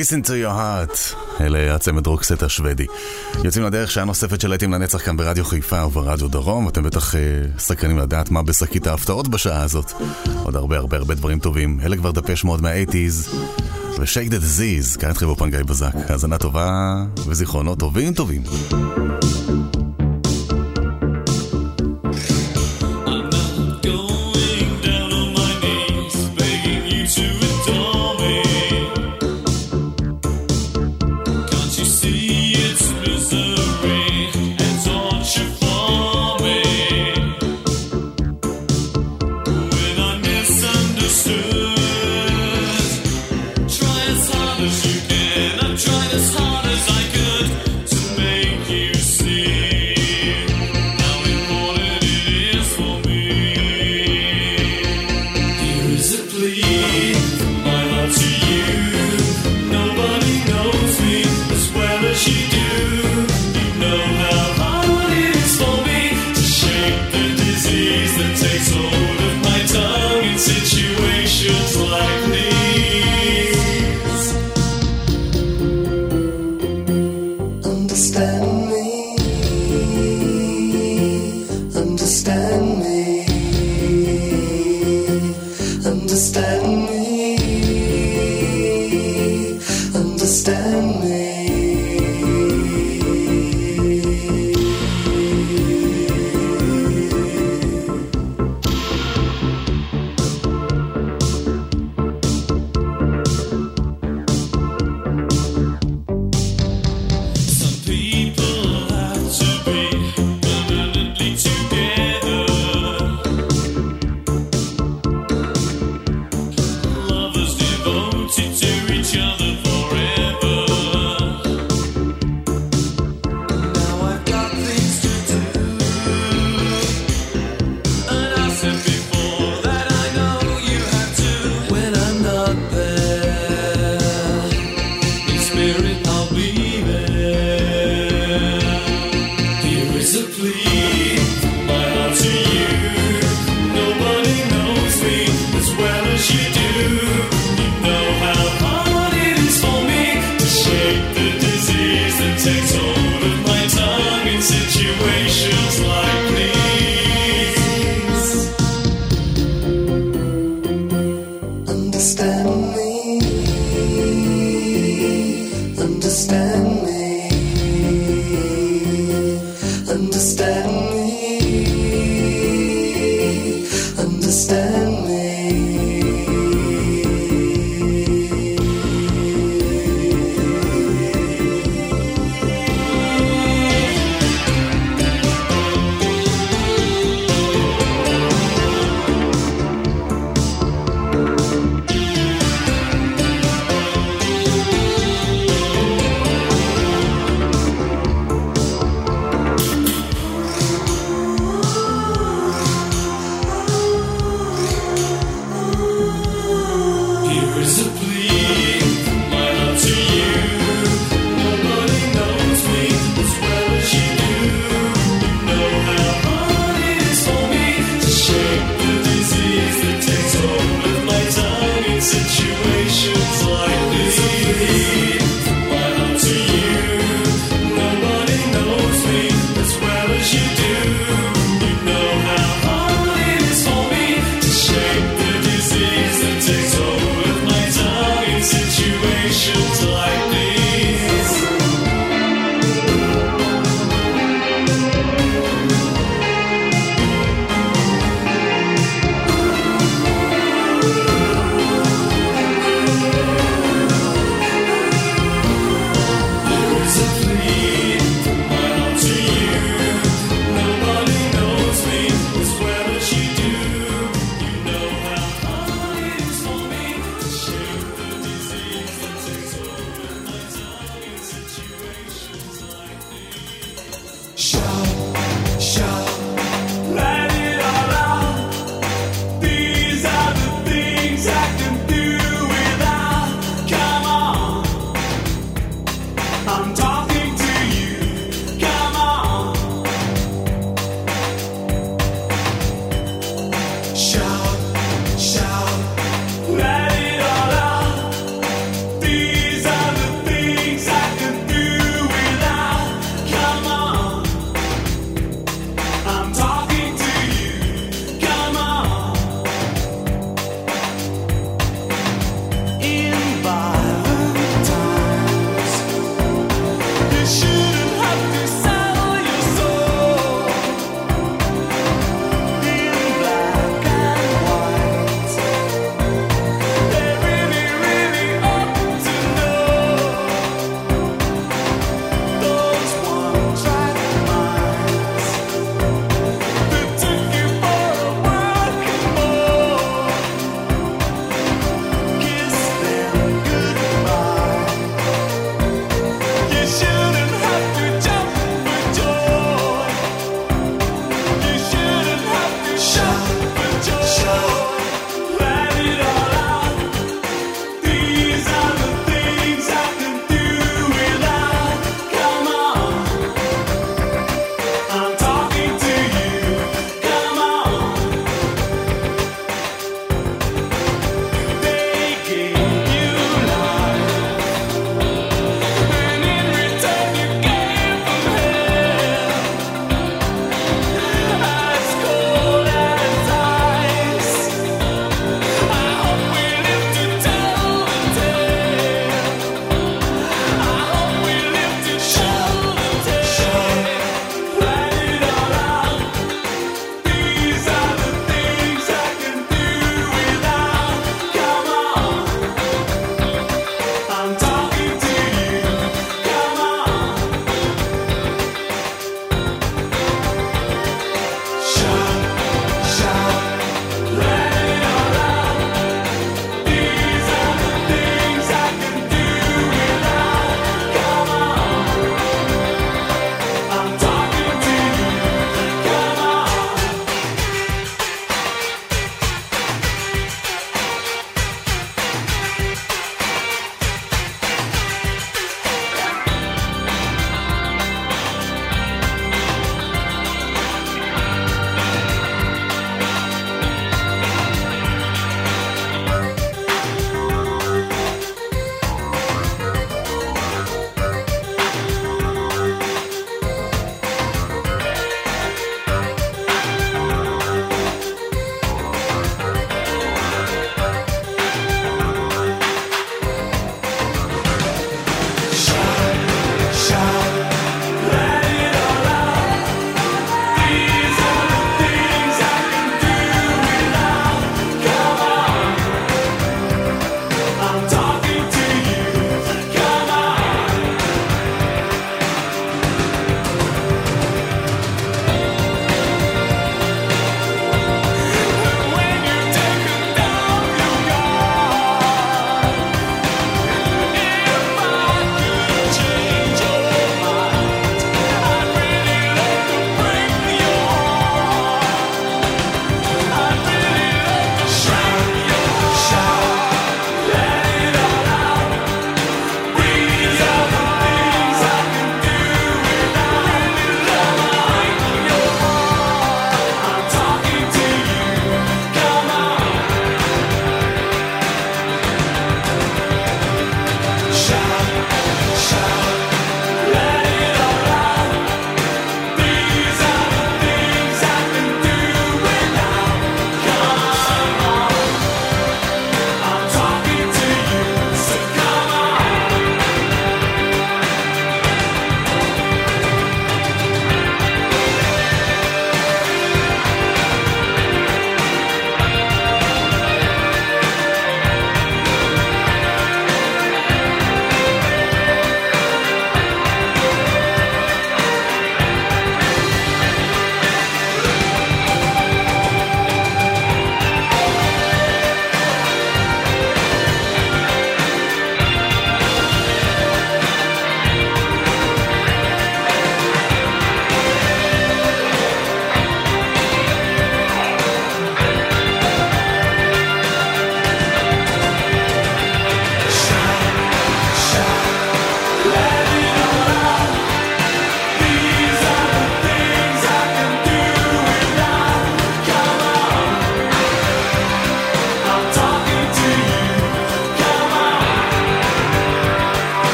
Listen to your heart. אלה הצמד רוקסט השוודי. יוצאים לדרך שעה נוספת של להיטים לנצח כאן ברדיו חיפה וברדיו דרום, אתם בטח uh, סקרנים לדעת מה בשקית ההפתעות בשעה הזאת. עוד הרבה הרבה הרבה דברים טובים. אלה כבר דפי מאוד מהאייטיז, ושייק דה דזיז, כאן התחיל באופן גיא בזק. האזנה טובה וזיכרונות טובים טובים טובים. destiny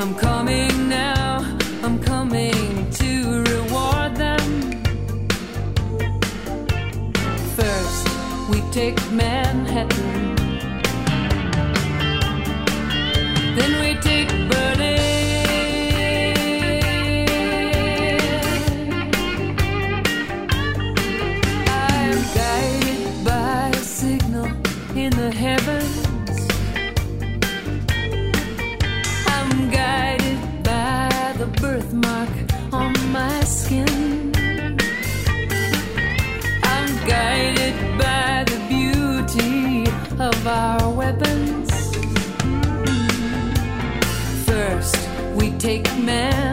I'm coming now, I'm coming to reward them. First, we take Manhattan. Then we man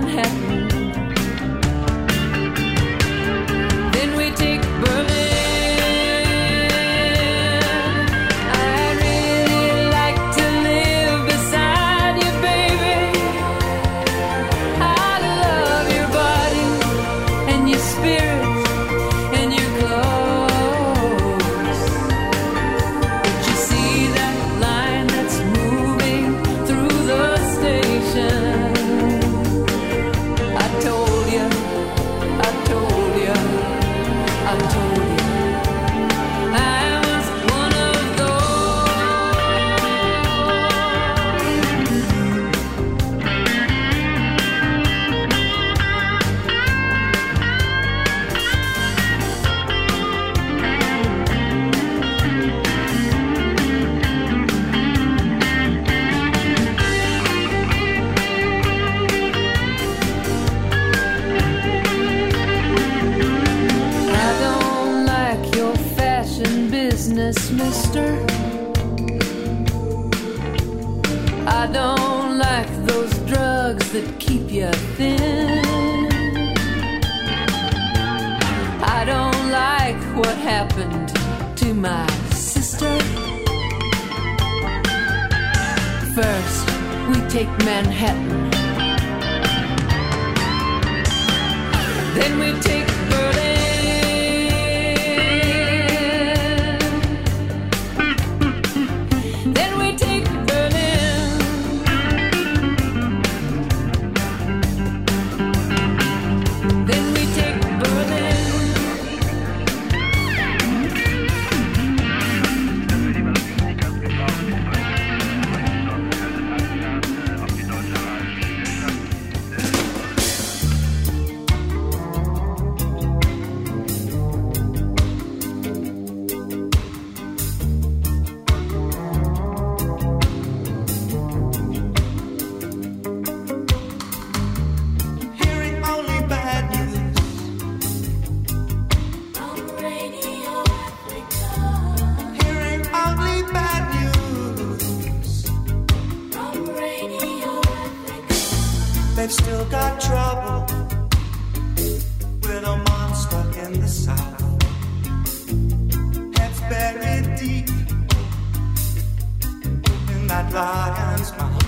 fly and smile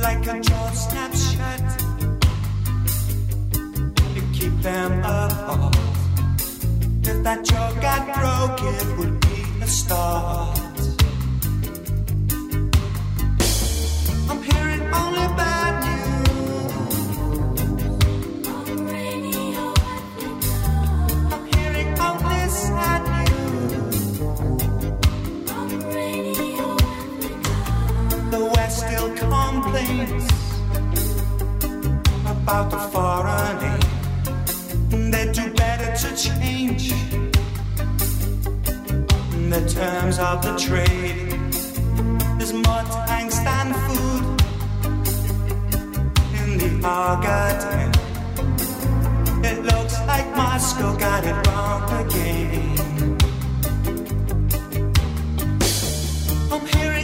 like a child snapshot. You keep them apart. If that jaw got broke, it would be a start. about the foreign aid. They do better to change the terms of the trade. There's more tanks than food in the Argentine. It looks like Moscow got it wrong again. I'm hearing.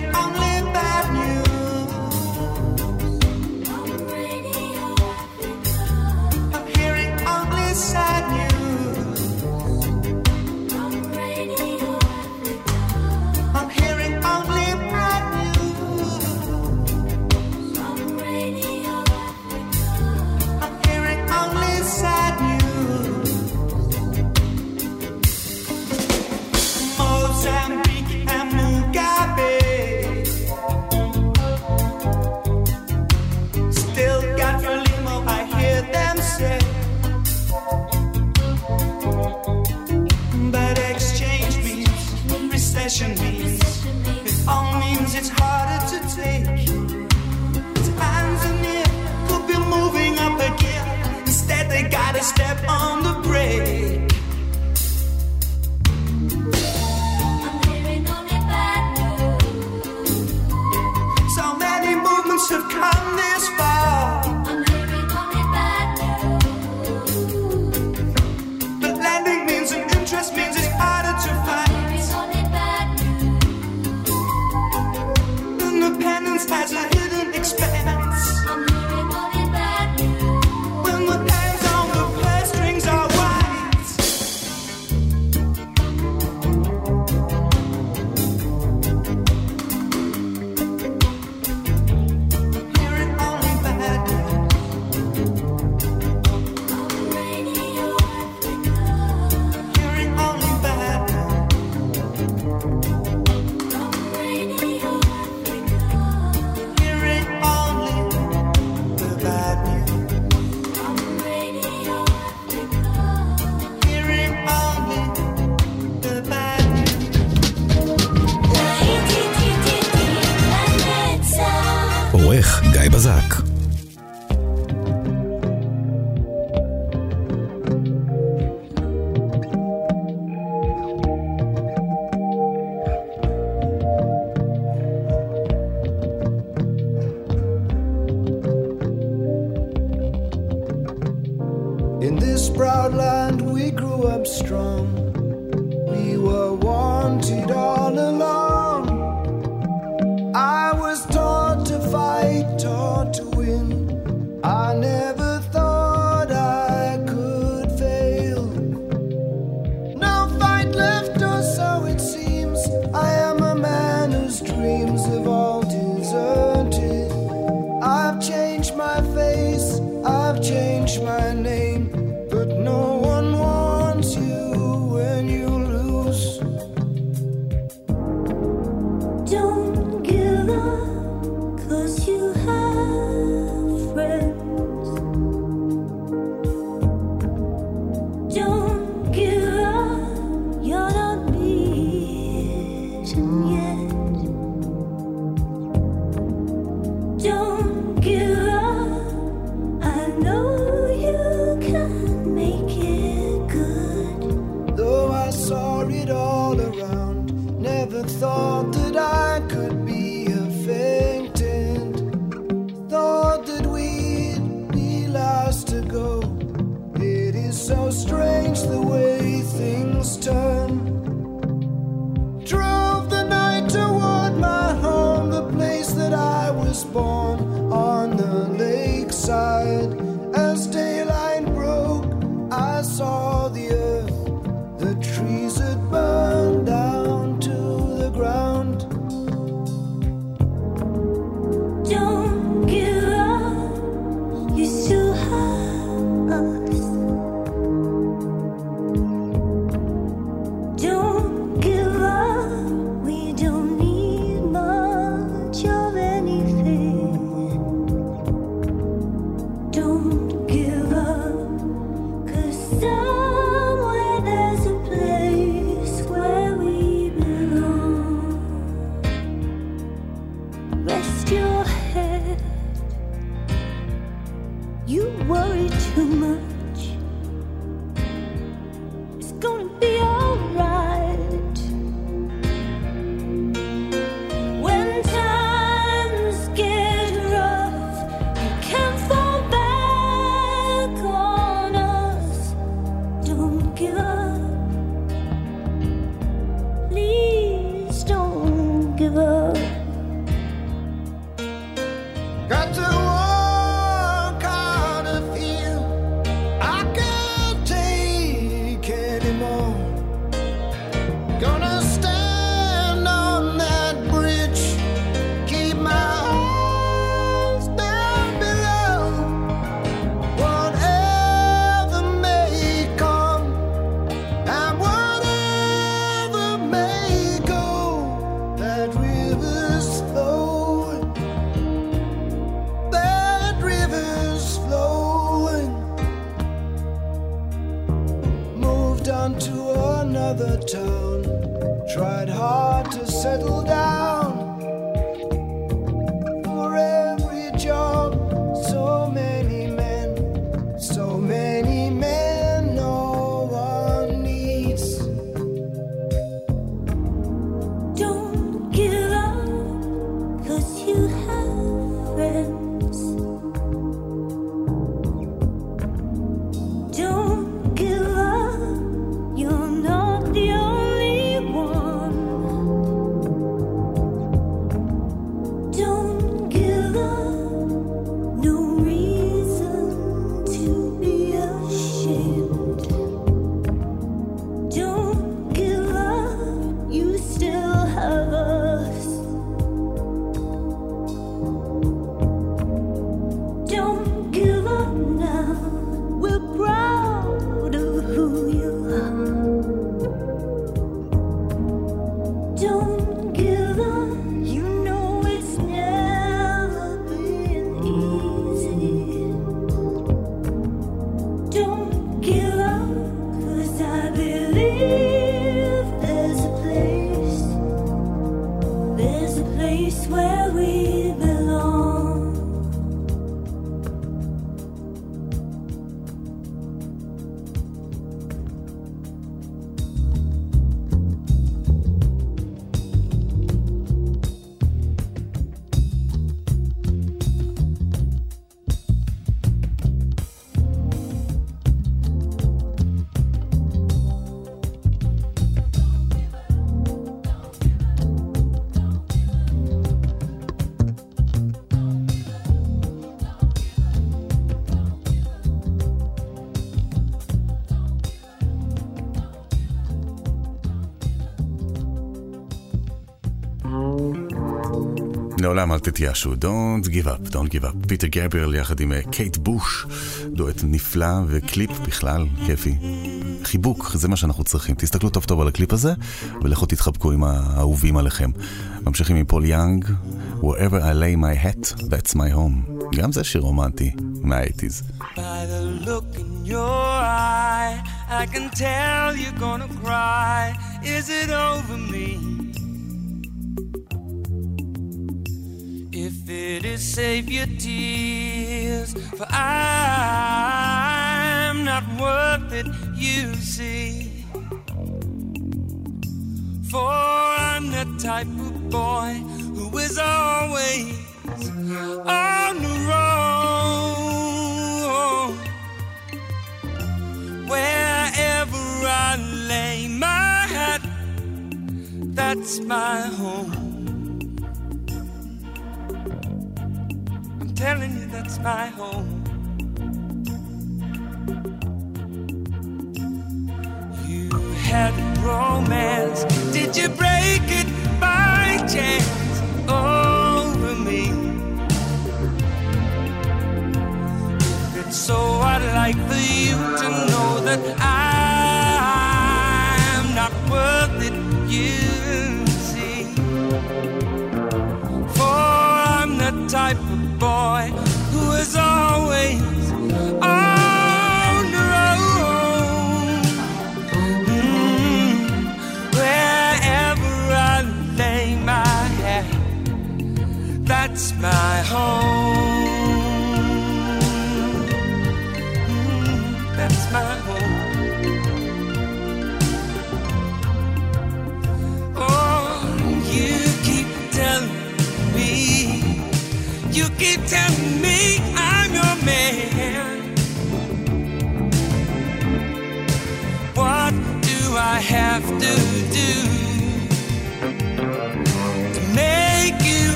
proud land we grew up strong. We were wanted all. On to another town. Tried hard to settle down. לעולם אל תתייאשו, Don't give up, Don't give up. פיטר גבריאל יחד עם אה, קייט בוש, דואט נפלא וקליפ בכלל כיפי. חיבוק, זה מה שאנחנו צריכים. תסתכלו טוב טוב על הקליפ הזה, ולכו תתחבקו עם האהובים עליכם. ממשיכים עם פול יאנג, Wherever I lay my hat, that's my home. גם זה שיר רומנטי, מה-80's. By the look in your eye, I can tell you're gonna cry. Is it over me? Is, save your tears, for I'm not worth it, you see. For I'm the type of boy who is always on the road. Wherever I lay my hat, that's my home. Telling you, that's my home. You had romance, did you break it by chance? Over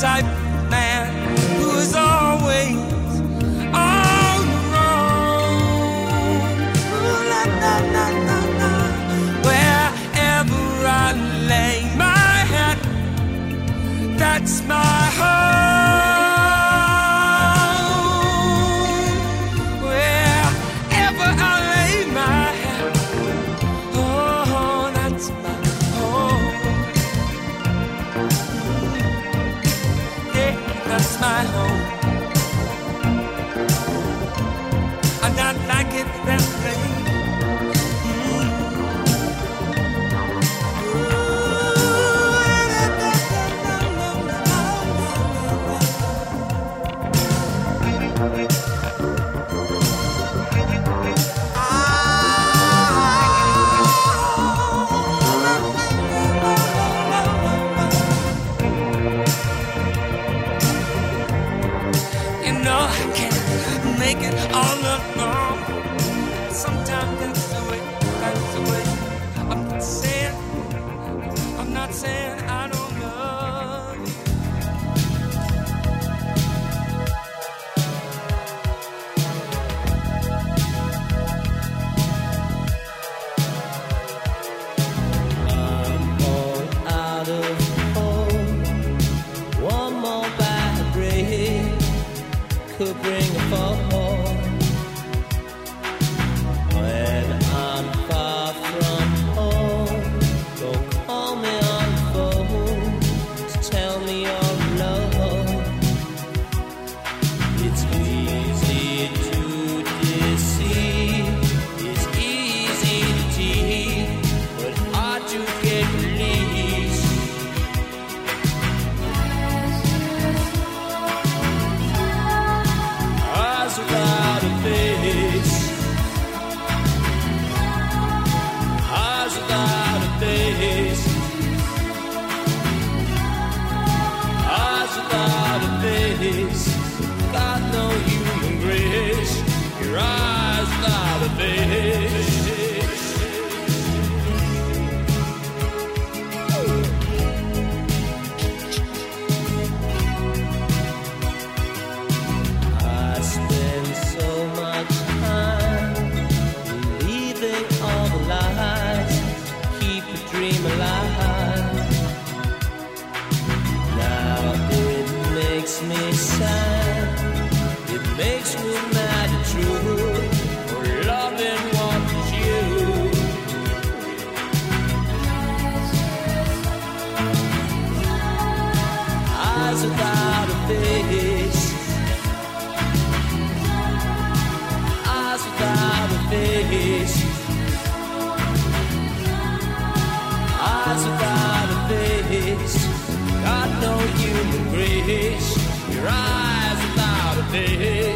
type without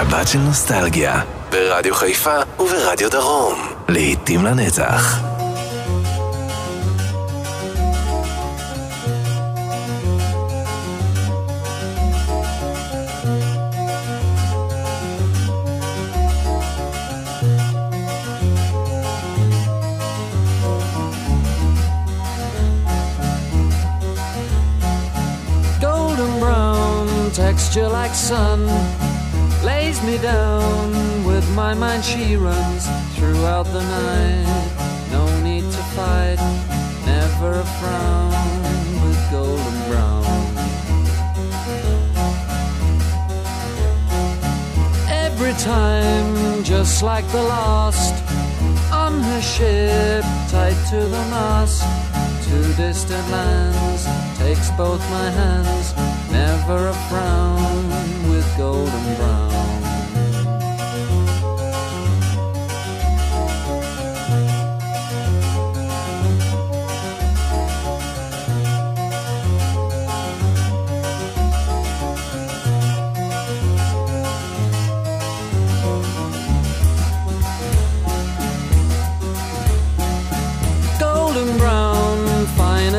שבת של נוסטלגיה, ברדיו חיפה וברדיו דרום. לעתים לנצח. golden brown texture like sun lays me down with my mind. She runs throughout the night. No need to fight never a frown with golden brown. Every time just like the last on her ship tied to the mast to distant lands takes both my hands never a frown with golden brown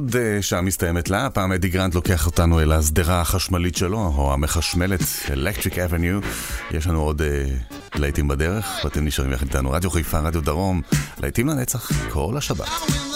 עוד אה, שעה מסתיימת לה, הפעם אדי גרנד לוקח אותנו אל השדרה החשמלית שלו, או המחשמלת, Electric Avenue. יש לנו עוד אה, להיטים בדרך, ואתם נשארים יחד איתנו. רדיו חיפה, רדיו דרום, להיטים לנצח כל השבת.